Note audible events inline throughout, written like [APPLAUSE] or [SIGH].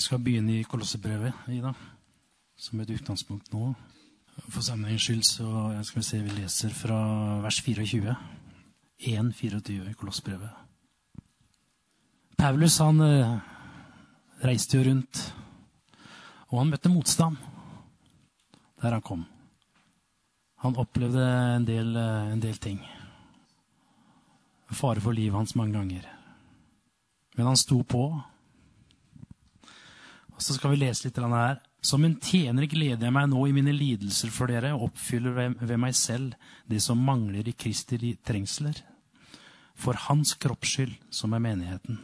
Vi skal begynne i Kolossebrevet, Ida, som et utgangspunkt nå. For sammenhengens skyld så skal vi se vi leser fra vers 24. 1.24 i Kolossebrevet. Paulus han eh, reiste jo rundt, og han møtte motstand der han kom. Han opplevde en del, eh, en del ting. Fare for livet hans mange ganger. Men han sto på. Så skal vi lese litt her. Som en tjener gleder jeg meg nå i mine lidelser for dere, og oppfyller ved meg selv det som mangler i Kristi trengsler. For hans kropps skyld, som er menigheten.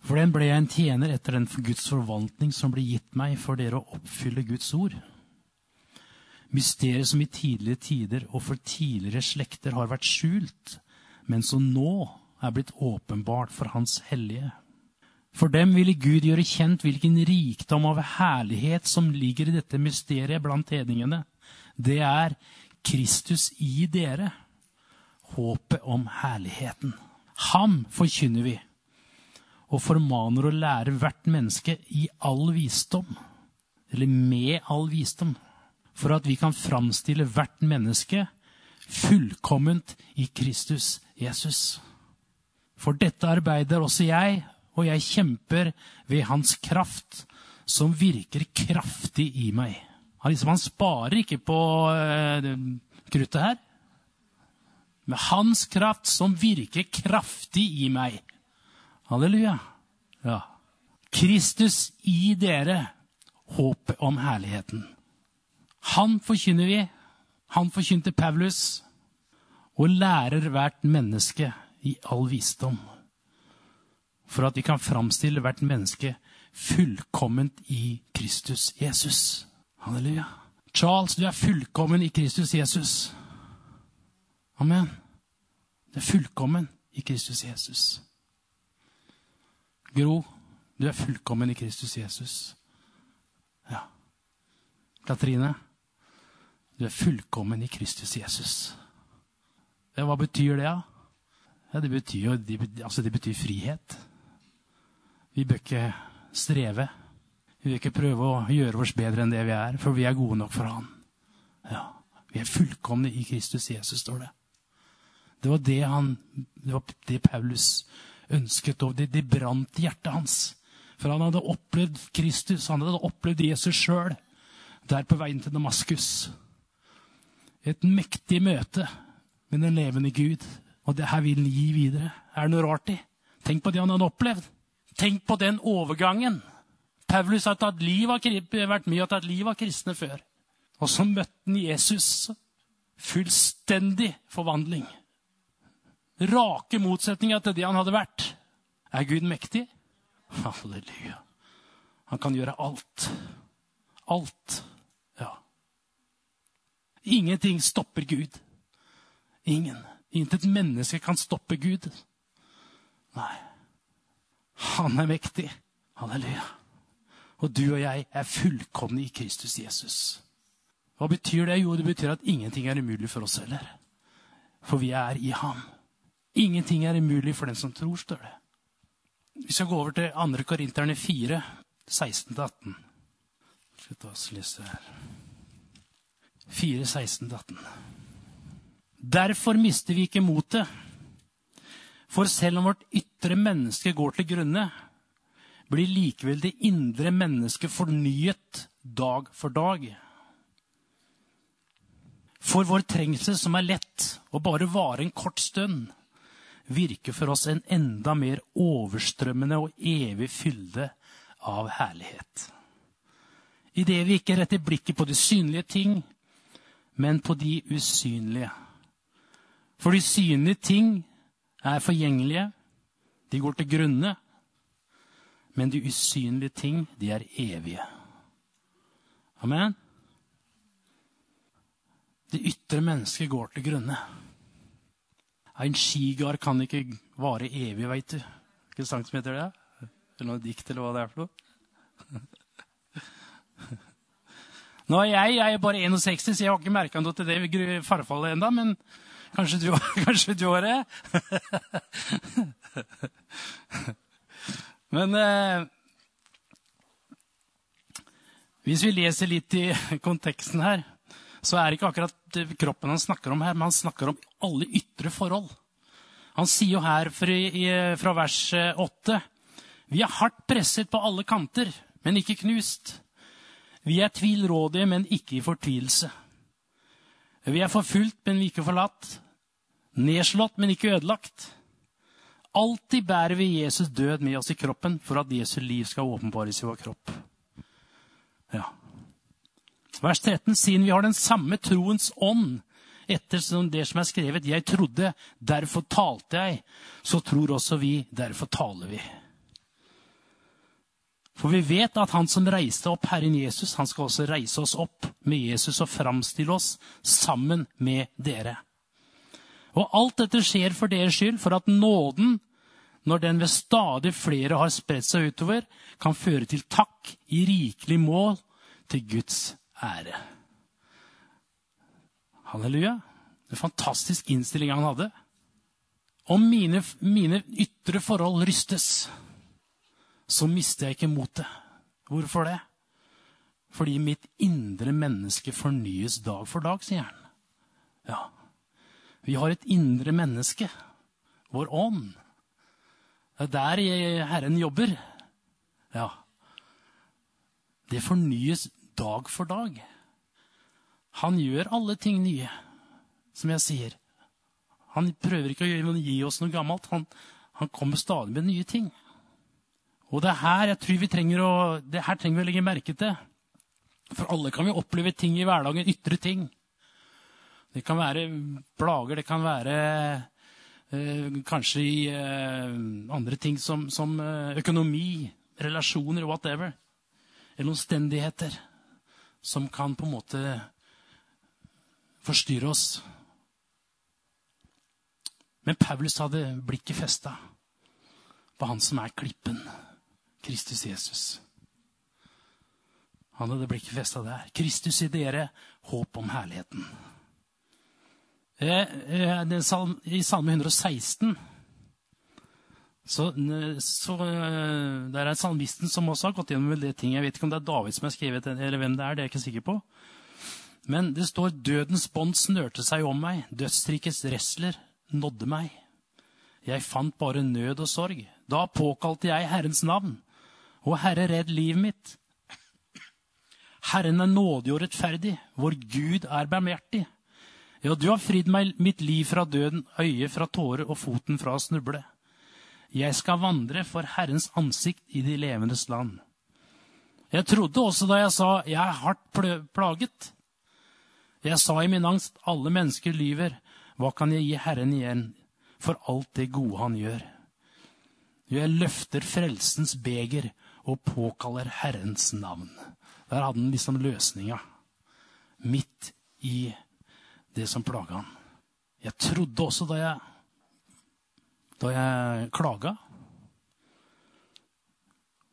For den ble jeg en tjener etter den Guds forvaltning som ble gitt meg for dere å oppfylle Guds ord. Mysteriet som i tidligere tider og for tidligere slekter har vært skjult, men som nå er blitt åpenbart for Hans hellige. For dem ville Gud gjøre kjent hvilken rikdom av herlighet som ligger i dette mysteriet blant hedningene. Det er Kristus i dere, håpet om herligheten. Ham forkynner vi og formaner å lære hvert menneske i all visdom, eller med all visdom, for at vi kan framstille hvert menneske fullkomment i Kristus Jesus. For dette arbeider også jeg, og jeg kjemper ved hans kraft, som virker kraftig i meg. Han, liksom, han sparer ikke på uh, kruttet her. Med hans kraft som virker kraftig i meg. Halleluja. Ja. Kristus i dere, håpet om herligheten. Han forkynner vi. Han forkynte Paulus og lærer hvert menneske i all visdom. For at vi kan framstille hvert menneske fullkomment i Kristus Jesus. Halleluja. Charles, du er fullkommen i Kristus Jesus. Amen. Du er fullkommen i Kristus Jesus. Gro, du er fullkommen i Kristus Jesus. Ja. Katrine, du er fullkommen i Kristus Jesus. Ja, hva betyr det, da? Ja, det betyr jo altså det betyr frihet. Vi bør ikke streve. Vi bør ikke prøve å gjøre oss bedre enn det vi er, for vi er gode nok for Han. Ja, Vi er fullkomne i Kristus Jesus, står det. Det var det, han, det, var det Paulus ønsket, og det, det brant i hjertet hans. For han hadde opplevd Kristus, han hadde opplevd Jesus sjøl der på veien til Damaskus. Et mektig møte med den levende Gud. Og det her vil han gi videre. Er det noe rart i? Tenk på det han hadde opplevd. Tenk på den overgangen. Paulus har liv av, vært med og tatt liv av kristne før. Og så møtte han Jesus. Fullstendig forvandling. Rake motsetninger til det han hadde vært. Er Gud mektig? Halleluja. Han kan gjøre alt. Alt. Ja. Ingenting stopper Gud. Ingen. Intet menneske kan stoppe Gud. Nei. Han er mektig. Halleluja. Og du og jeg er fullkomne i Kristus Jesus. Hva betyr det? Jo, det betyr at ingenting er umulig for oss heller. For vi er i ham. Ingenting er umulig for den som tror, står det. Vi skal gå over til 2. Korinterne 4, 16-18. Skal ta oss lese her. 4, 16-18. Derfor mister vi ikke motet. For selv om vårt ytre menneske går til grunne, blir likevel det indre mennesket fornyet dag for dag. For vår trengsel, som er lett og bare varer en kort stund, virker for oss en enda mer overstrømmende og evig fylde av herlighet. Idet vi ikke retter blikket på de synlige ting, men på de usynlige. For de synlige ting er forgjengelige. De går til grunne. Men de usynlige ting, de er evige. Amen. Det ytre mennesket går til grunne. En skigard kan ikke vare evig, veit du. Hvilken sang som heter det? Eller noe dikt, eller hva det er for noe? Nå er jeg, jeg er bare 61, så jeg har ikke merka noe til det farfallet ennå. Men Kanskje du, [LAUGHS] kanskje du har det? [LAUGHS] Men eh, Hvis vi leser litt i [LAUGHS] konteksten her, så er det ikke akkurat kroppen han snakker om her, men han snakker om alle ytre forhold. Han sier jo her fra vers 8 Vi er hardt presset på alle kanter, men ikke knust. Vi er tvilrådige, men ikke i fortvilelse. Vi er forfulgt, men vi ikke forlatt. Nedslått, men ikke ødelagt. Alltid bærer vi Jesus død med oss i kroppen for at Jesu liv skal åpenbares i vår kropp. Ja. Vers 13, siden vi har den samme troens ånd, etter det som er skrevet, jeg trodde, derfor talte jeg, så tror også vi, derfor taler vi. For vi vet at han som reiste opp Herren Jesus, han skal også reise oss opp med Jesus og framstille oss sammen med dere. Og alt dette skjer for deres skyld, for at nåden, når den ved stadig flere har spredt seg utover, kan føre til takk i rikelig mål til Guds ære. Halleluja. En fantastisk innstilling han hadde. Om mine, mine ytre forhold rystes, så mister jeg ikke motet. Hvorfor det? Fordi mitt indre menneske fornyes dag for dag, sier han. Ja. Vi har et indre menneske. Vår ånd. Det er der Herren jobber. Ja. Det fornyes dag for dag. Han gjør alle ting nye, som jeg sier. Han prøver ikke å gi oss noe gammelt. Han, han kommer stadig med nye ting. Og det er her jeg tror vi trenger å, det her trenger vi å legge merke til. For alle kan vi oppleve ting i hverdagen, ytre ting. Det kan være plager, det kan være eh, kanskje i eh, andre ting som, som eh, økonomi, relasjoner, whatever. Eller omstendigheter som kan på en måte forstyrre oss. Men Paulus hadde blikket festa på han som er klippen. Kristus Jesus. Han hadde blikket festa der. Kristus i dere, håp om herligheten. Eh, eh, I Salme 116 så, så eh, Der er salmisten som også har gått gjennom det ting. Jeg vet ikke om det er David som har skrevet det, eller hvem det er. det er jeg ikke sikker på. Men det står 'Dødens bånd snørte seg om meg, dødsrikets resler nådde meg'. Jeg fant bare nød og sorg. Da påkalte jeg Herrens navn. Å Herre, redd livet mitt. Herren er nådig og rettferdig. Vår Gud er barmhjertig. Ja, du har fridd meg mitt liv fra døden, øyet fra tårer og foten fra å snuble. Jeg skal vandre for Herrens ansikt i de levendes land. Jeg trodde også da jeg sa 'jeg er hardt plaget'. Jeg sa i min angst 'alle mennesker lyver'. Hva kan jeg gi Herren igjen for alt det gode han gjør? Jeg løfter frelsens beger og påkaller Herrens navn. Der hadde han liksom løsninga. Midt i det som plaga han. Jeg trodde også da jeg, da jeg klaga.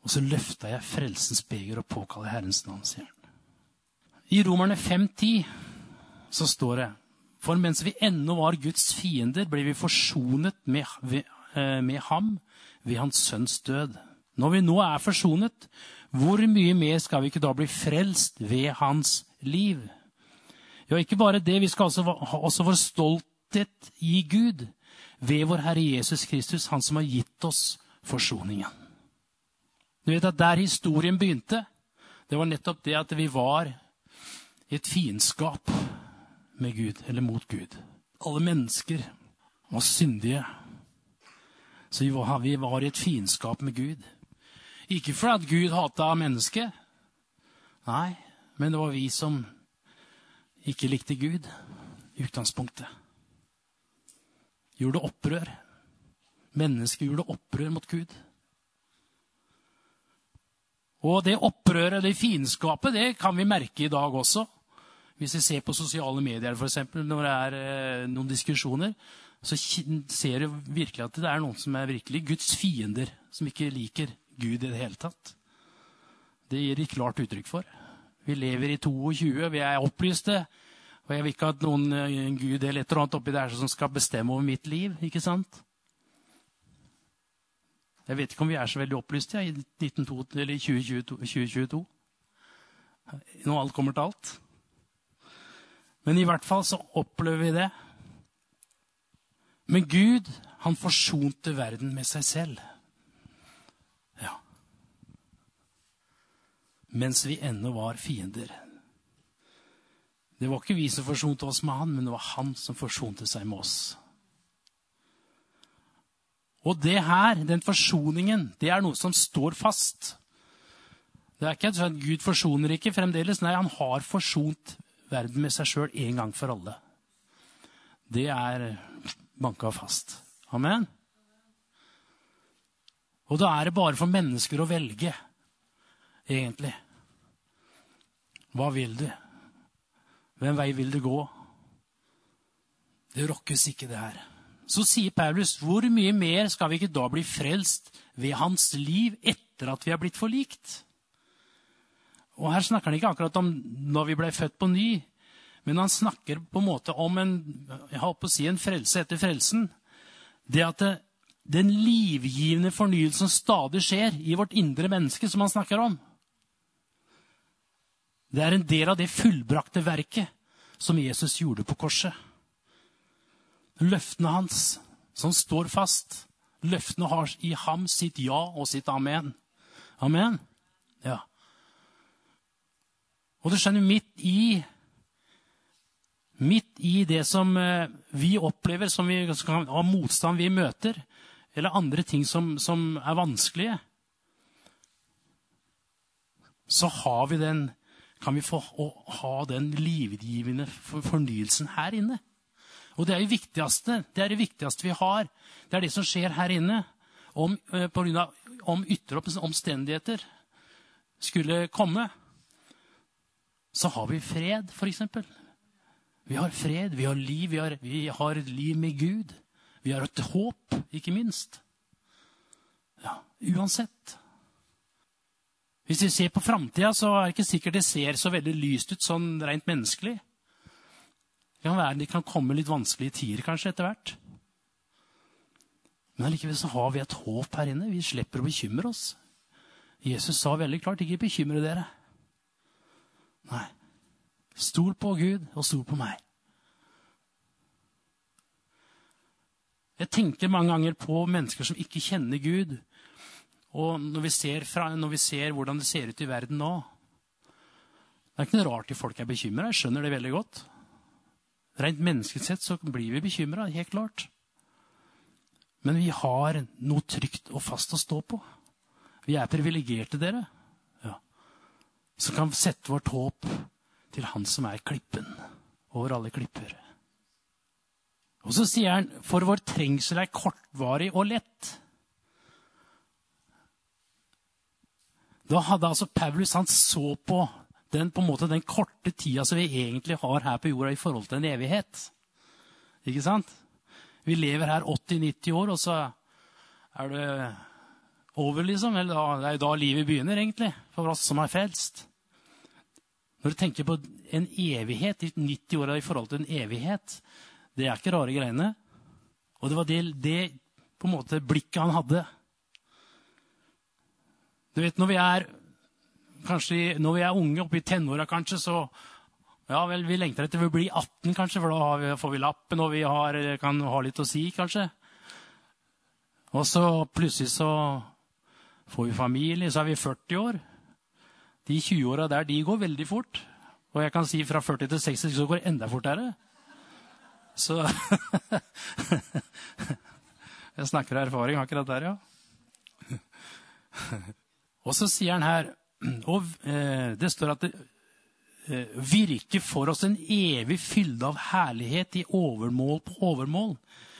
Og så løfta jeg frelsens beger og påkaller Herrens navn, sier han. I Romerne 5.10 så står det For mens vi ennå var Guds fiender, ble vi forsonet med, eh, med ham ved hans sønns død. Når vi nå er forsonet, hvor mye mer skal vi ikke da bli frelst ved hans liv? Ja, ikke bare det, vi skal også ha også vår stolthet i Gud ved vår Herre Jesus Kristus, han som har gitt oss forsoningen. Du vet at Der historien begynte, det var nettopp det at vi var i et fiendskap med Gud, eller mot Gud. Alle mennesker var syndige. Så vi var, vi var i et fiendskap med Gud. Ikke fordi Gud hata mennesket. Nei, men det var vi som ikke likte Gud i utgangspunktet. Gjorde opprør. Mennesket gjorde opprør mot Gud. Og det opprøret, det fiendskapet, det kan vi merke i dag også. Hvis vi ser på sosiale medier, f.eks., når det er eh, noen diskusjoner, så ser du virkelig at det er noen som er virkelig Guds fiender, som ikke liker Gud i det hele tatt. Det gir de klart uttrykk for. Vi lever i 22, vi er opplyste. Og jeg vil ikke at noen en gud eller et eller annet oppi der som skal bestemme over mitt liv. ikke sant? Jeg vet ikke om vi er så veldig opplyste ja, i 1922, 2022. når alt kommer til alt. Men i hvert fall så opplever vi det. Men Gud, han forsonte verden med seg selv. Ja. Mens vi ennå var fiender. Det var ikke vi som forsonte oss med han, men det var han som forsonte seg med oss. Og det her, den forsoningen, det er noe som står fast. Det er ikke at Gud forsoner ikke fremdeles. Nei, han har forsont verden med seg sjøl en gang for alle. Det er banka fast. Amen. Og da er det bare for mennesker å velge, egentlig. Hva vil du? Hvem vei vil du gå? Det rokkes ikke, det her. Så sier Paulus, hvor mye mer skal vi ikke da bli frelst ved hans liv etter at vi er blitt forlikt? Og her snakker han ikke akkurat om når vi ble født på ny, men han snakker på en måte om en, jeg å si en frelse etter frelsen. Det at det, den livgivende fornyelsen stadig skjer i vårt indre menneske, som han snakker om. Det er en del av det fullbrakte verket som Jesus gjorde på korset. Løftene hans, som står fast. Løftene har i ham sitt ja og sitt amen. Amen? Ja. Og du skjønner, midt i Midt i det som eh, vi opplever, som vi ha motstand vi møter, eller andre ting som, som er vanskelige, så har vi den, kan vi få ha den livgivende fornyelsen her inne. Og det er det viktigste, det er det viktigste vi har. Det er det som skjer her inne. Om, eh, på grunn av, om ytre omstendigheter skulle komme, så har vi fred, f.eks. Vi har fred, vi har liv, vi har, vi har, et liv med Gud. Vi har et håp, ikke minst. Ja, uansett. Hvis vi ser på framtida, så er det ikke sikkert det ser så veldig lyst ut sånn rent menneskelig. Det kan være det kan komme litt vanskelige tider kanskje etter hvert. Men allikevel så har vi et håp her inne. Vi slipper å bekymre oss. Jesus sa veldig klart, ikke bekymre dere. Nei. Stol på Gud, og stol på meg. Jeg tenker mange ganger på mennesker som ikke kjenner Gud. Og når vi ser, fra, når vi ser hvordan det ser ut i verden nå Det er ikke noe rart at folk er bekymra. Jeg skjønner det veldig godt. Rent menneskelig sett så blir vi bekymra, helt klart. Men vi har noe trygt og fast å stå på. Vi er privilegerte, dere som kan sette vårt håp til Han som er klippen over alle klipper. Og så sier han, for vår trengsel er kortvarig og lett. Da hadde altså Paulus han så på den, på en måte, den korte tida som vi egentlig har her på jorda i forhold til en evighet. Ikke sant? Vi lever her 80-90 år, og så er det over, liksom. Eller da, det er jo da livet begynner, egentlig, for oss som er frelst. Når du tenker på en evighet, 90 år i forhold til en evighet, det er ikke rare greiene. Og det var det, det på en måte blikket han hadde. Du vet, når vi er kanskje når vi er unge, oppe i tenåra kanskje, så ja vel, vi lengter etter å bli 18, kanskje, for da vi, får vi lappen, og vi har, kan ha litt å si, kanskje. Og så plutselig så får vi familie, så er vi 40 år. De 20-åra der, de går veldig fort. Og jeg kan si fra 40 til 60 så går det enda fortere. Så [LAUGHS] Jeg snakker av erfaring akkurat der, ja. Og så sier han her og eh, Det står at det eh, virker for oss en evig fylde av herlighet i overmål på overmål.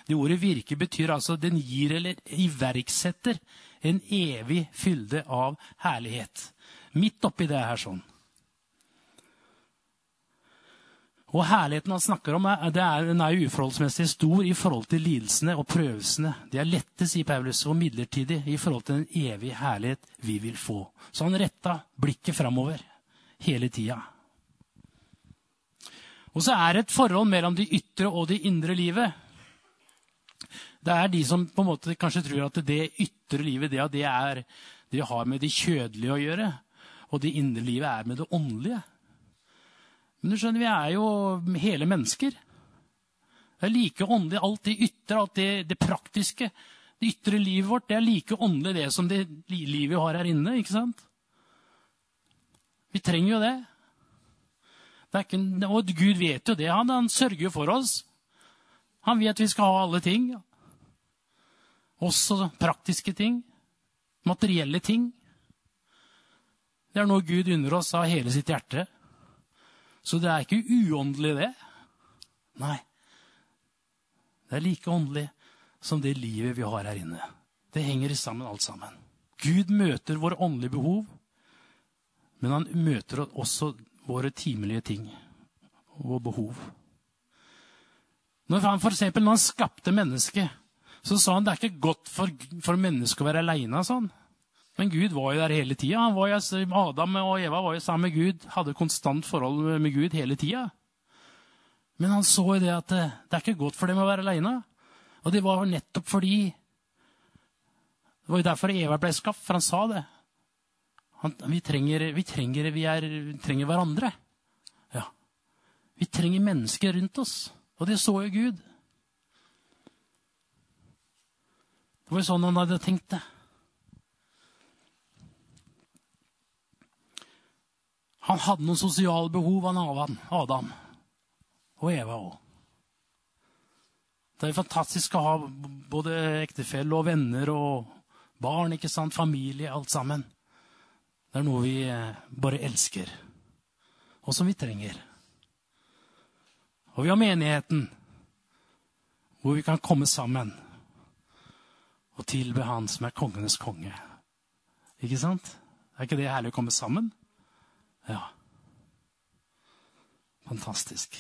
Det ordet 'virke' betyr altså den gir eller iverksetter en evig fylde av herlighet. Midt oppi det her sånn. Og herligheten han snakker om, er, er, den er uforholdsmessig stor i forhold til lidelsene og prøvelsene. De er lette, sier Paulus, og midlertidig i forhold til den evige herlighet vi vil få. Så han retta blikket framover hele tida. Og så er det et forhold mellom det ytre og det indre livet. Det er de som på en måte kanskje tror at det ytre livet det, det, er, det har med det kjødelige å gjøre. Og det indre livet er med det åndelige. Men du skjønner, vi er jo hele mennesker. Det er like åndelig alt det ytre, alt det, det praktiske. Det ytre livet vårt det er like åndelig det som det livet vi har her inne. ikke sant? Vi trenger jo det. det ikke, og Gud vet jo det. Han, han sørger jo for oss. Han vet vi skal ha alle ting. Også praktiske ting. Materielle ting. Det er noe Gud unner oss av hele sitt hjerte. Så det er ikke uåndelig, det. Nei. Det er like åndelig som det livet vi har her inne. Det henger sammen, alt sammen. Gud møter våre åndelige behov, men han møter også våre timelige ting og behov. Når han, for eksempel, når han skapte mennesket, så sa han det er ikke godt for, for mennesket å være aleine. Sånn. Men Gud var jo der hele tida. Adam og Eva var jo sammen med Gud, hadde konstant forhold med Gud hele tida. Men han så jo det at det, det er ikke godt for dem å være aleine. Og det var nettopp fordi Det var jo derfor Eva ble skapt, for han sa det. Han, vi, trenger, vi, trenger, vi, er, vi trenger hverandre. Ja. Vi trenger mennesker rundt oss. Og det så jo Gud. Det var jo sånn han hadde tenkt det. Han hadde noen sosiale behov, han Adam og Eva òg. Det er fantastisk å ha både ektefelle og venner og barn, ikke sant? familie, alt sammen. Det er noe vi eh, bare elsker, og som vi trenger. Og vi har menigheten, hvor vi kan komme sammen og tilbe Han som er kongenes konge. Ikke sant? Er ikke det herlig å komme sammen? Ja. Fantastisk.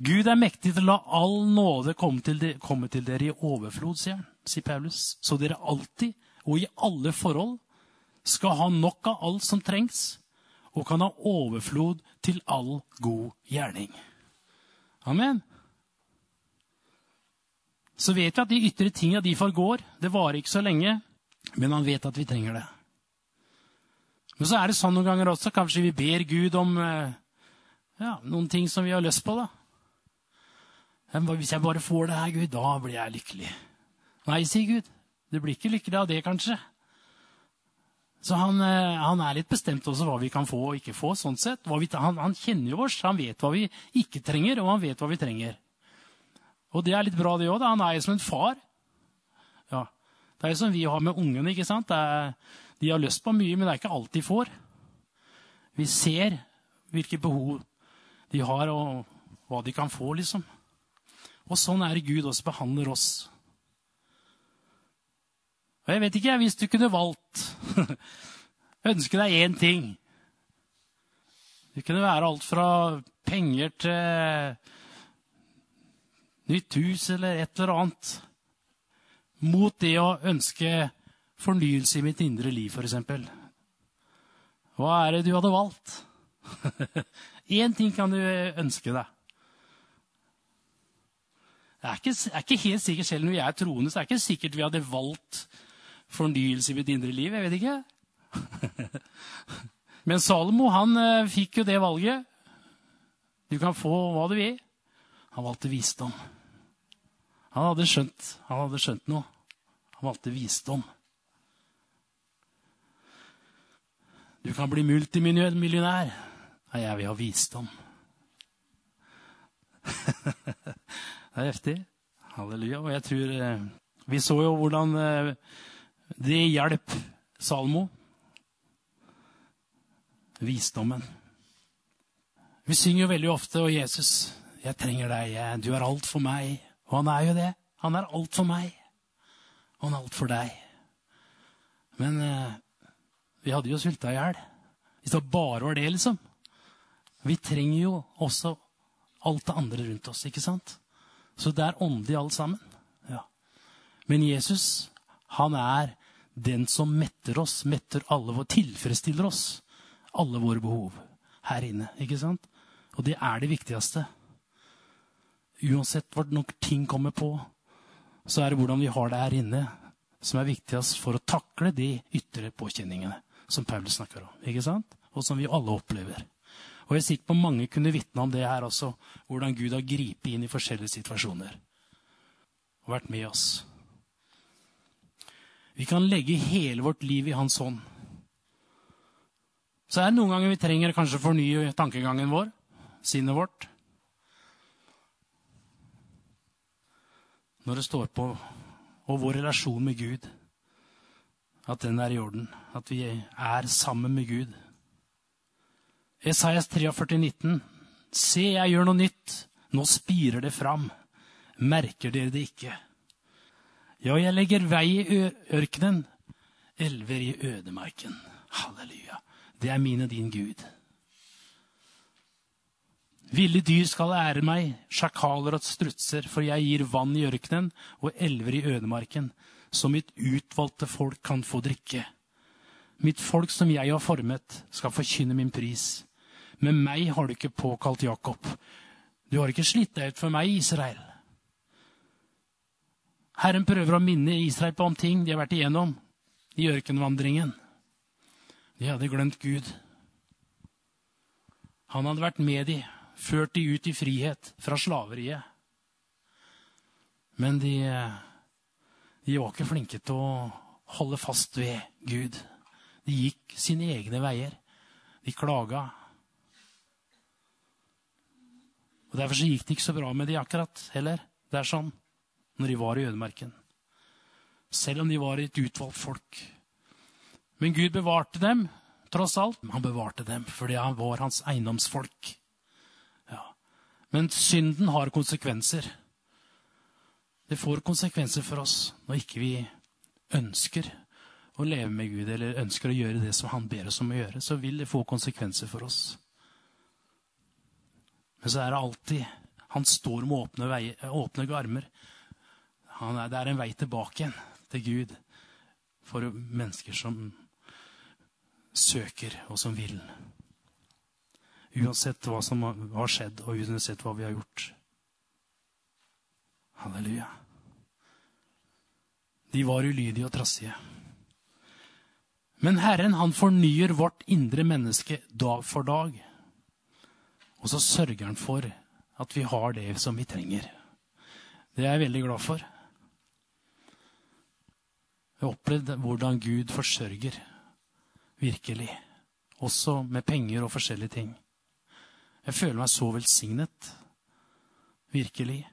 Gud er mektig til å la all nåde komme til, de, komme til dere i overflod, sier, sier Paulus. Så dere alltid og i alle forhold skal ha nok av alt som trengs, og kan ha overflod til all god gjerning. Amen. Så vet vi at de ytre tinga de forgår. Det varer ikke så lenge, men han vet at vi trenger det. Men så er det sånn noen ganger også. Kanskje vi ber Gud om eh, ja, noen ting som vi har lyst på. da. Hvis jeg bare får det her, Gud, da blir jeg lykkelig. Nei, sier Gud. Du blir ikke lykkelig av det, kanskje. Så han, eh, han, er litt bestemt også hva vi kan få og ikke få. sånn sett. Vi, han, han, kjenner jo oss. Han vet hva vi ikke trenger, og han vet hva vi trenger. Og det er litt bra, det òg. Han er jo som en far. Ja. Det er jo som vi har med ungene. ikke sant? Det Er, de har lyst på mye, men det er ikke alt de får. Vi ser hvilke behov de har, og hva de kan få, liksom. Og sånn er det Gud også behandler oss. Og jeg vet ikke, hvis du kunne valgt [LAUGHS] Ønske deg én ting. Det kunne være alt fra penger til nytt hus eller et eller annet. Mot det å ønske fornyelse i mitt indre liv, f.eks. Hva er det du hadde valgt? [LAUGHS] Én ting kan du ønske deg. Det er ikke, er ikke helt sikkert, Selv når vi er troende, så er det ikke sikkert vi hadde valgt fornyelse i mitt indre liv. Jeg vet ikke. [LAUGHS] Men Salomo han uh, fikk jo det valget. Du kan få hva du vil. Han valgte visdom. Han hadde skjønt, han hadde skjønt noe. Han valgte visdom. Du kan bli multimillionær. Nei, jeg vil ha visdom. [LAUGHS] Det er heftig. Halleluja. Og jeg tror eh, Vi så jo hvordan eh, det hjalp Salmo. Visdommen. Vi synger jo veldig ofte og 'Jesus, jeg trenger deg. Du er alt for meg.' Og han er jo det. Han er alt for meg. Og han er alt for deg. Men eh, vi hadde jo sulta i hjel. Hvis det bare var det, liksom. Vi trenger jo også alt det andre rundt oss, ikke sant? Så det er åndelig, alt sammen. Ja. Men Jesus, han er den som metter oss, metter alle våre, tilfredsstiller oss. Alle våre behov her inne. ikke sant? Og det er det viktigste. Uansett hvor nok ting kommer på, så er det hvordan vi har det her inne, som er viktigst for å takle de ytre påkjenningene som Paulus snakker om. ikke sant? Og som vi alle opplever. Og jeg er sikker på mange kunne vitne om det her også, hvordan Gud har gripet inn i forskjellige situasjoner. Og vært med oss. Vi kan legge hele vårt liv i Hans hånd. Så er det noen ganger vi trenger kanskje å fornye tankegangen vår, sinnet vårt. Når det står på og vår relasjon med Gud, at den er i orden. At vi er sammen med Gud. Esaias 43, 19. Se, jeg gjør noe nytt. Nå spirer det fram. Merker dere det ikke? Ja, jeg legger vei i ørkenen, elver i ødemarken. Halleluja. Det er min og din Gud. Ville dyr skal ære meg, sjakaler og strutser, for jeg gir vann i ørkenen og elver i ødemarken, så mitt utvalgte folk kan få drikke. Mitt folk som jeg har formet, skal forkynne min pris. Med meg har du ikke påkalt Jakob. Du har ikke slitt deg ut for meg, Israel. Herren prøver å minne Israel på om ting de har vært igjennom i ørkenvandringen. De hadde glemt Gud. Han hadde vært med de, ført de ut i frihet fra slaveriet. Men de, de var ikke flinke til å holde fast ved Gud. De gikk sine egne veier. De klaga. Og Derfor så gikk det ikke så bra med de akkurat heller. Det er sånn når de var i ødemarken. Selv om de var et utvalgt folk. Men Gud bevarte dem, tross alt. Han bevarte dem fordi han var hans eiendomsfolk. Ja. Men synden har konsekvenser. Det får konsekvenser for oss når ikke vi ønsker å leve med Gud eller ønsker å gjøre det som han ber oss om å gjøre. Så vil det få konsekvenser for oss. Men så er det alltid Han står med åpne, vei, åpne armer er, det er en vei tilbake igjen til Gud for mennesker som søker, og som vil. Uansett hva som har skjedd, og uansett hva vi har gjort. Halleluja. De var ulydige og trassige. Men Herren han fornyer vårt indre menneske dag for dag. Og så sørger han for at vi har det som vi trenger. Det er jeg veldig glad for. Jeg har opplevd hvordan Gud forsørger virkelig. Også med penger og forskjellige ting. Jeg føler meg så velsignet. Virkelig.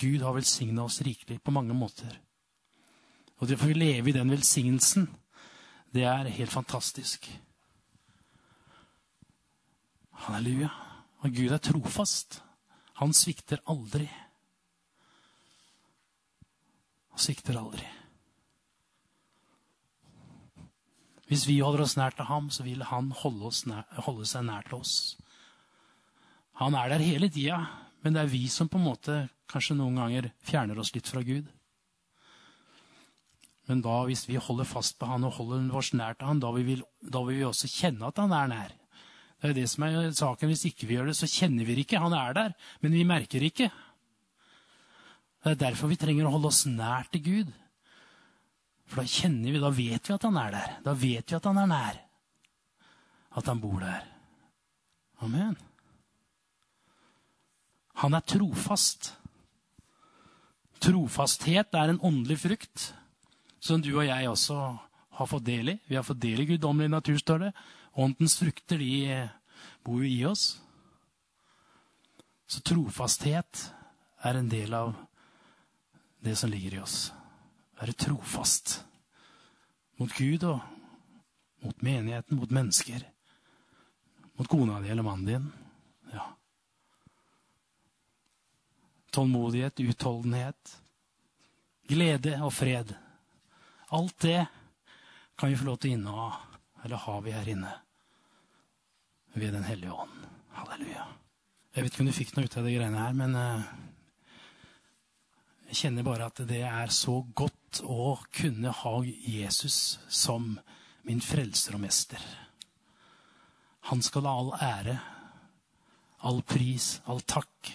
Gud har velsigna oss rikelig på mange måter. Og det å få leve i den velsignelsen, det er helt fantastisk. Halleluja. Og Gud er trofast. Han svikter aldri. Han svikter aldri. Hvis vi holder oss nær til ham, så vil han holde, nær, holde seg nær til oss. Han er der hele tida, men det er vi som på en måte kanskje noen ganger fjerner oss litt fra Gud. Men da, hvis vi holder fast på han og holder oss nær til han, da vil, vi, da vil vi også kjenne at han er nær. Det er det som er saken. Hvis ikke vi gjør det, så kjenner vi det ikke. Han er der, men vi merker ikke. Det er derfor vi trenger å holde oss nær til Gud. For da kjenner vi, da vet vi at han er der. Da vet vi at han er nær. At han bor der. Amen. Han er trofast. Trofasthet er en åndelig frukt som du og jeg også har fått del i. Vi har fått del i guddommelig natur, står det. Åndens frukter de bor jo i oss. Så trofasthet er en del av det som ligger i oss være trofast mot Gud og mot menigheten, mot mennesker. Mot kona di eller mannen din. Ja. Tålmodighet, utholdenhet, glede og fred. Alt det kan vi få lov til å inneha, eller har vi her inne, ved Den hellige ånd. Halleluja. Jeg vet ikke om du fikk noe ut av de greiene her, men uh, jeg kjenner bare at det er så godt å kunne ha Jesus som min frelser og mester. Han skal ha all ære, all pris, all takk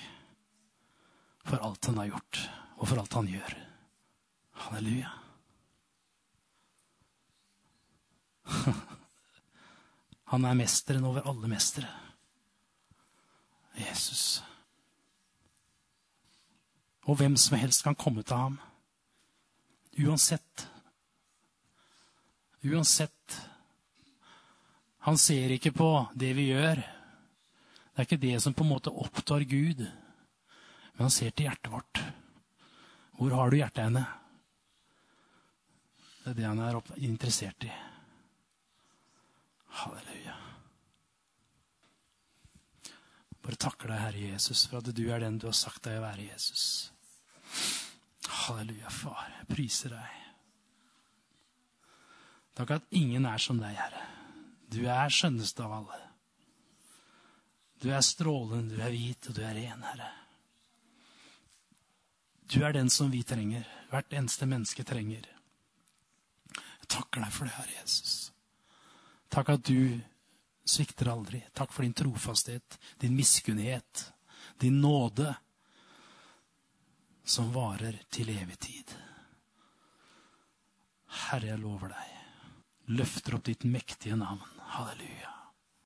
for alt han har gjort, og for alt han gjør. Halleluja. [LAUGHS] Han er mesteren over alle mestere. Jesus. Og hvem som helst kan komme til ham. Uansett. Uansett. Han ser ikke på det vi gjør. Det er ikke det som på en måte opptar Gud. Men han ser til hjertet vårt. Hvor har du hjertet henne? Det er det han er interessert i. Halleluja. Bare takker deg, Herre Jesus, for at du er den du har sagt deg å være, Jesus. Halleluja, far. Jeg priser deg. Takk at ingen er som deg, Herre. Du er skjønnest av alle. Du er strålende, du er hvit, og du er ren, Herre. Du er den som vi trenger. Hvert eneste menneske trenger. Jeg takker deg for det, Herre Jesus. Takk at du svikter aldri. Takk for din trofasthet, din miskunnhet, din nåde, som varer til evig tid. Herre, jeg lover deg. Løfter opp ditt mektige navn. Halleluja.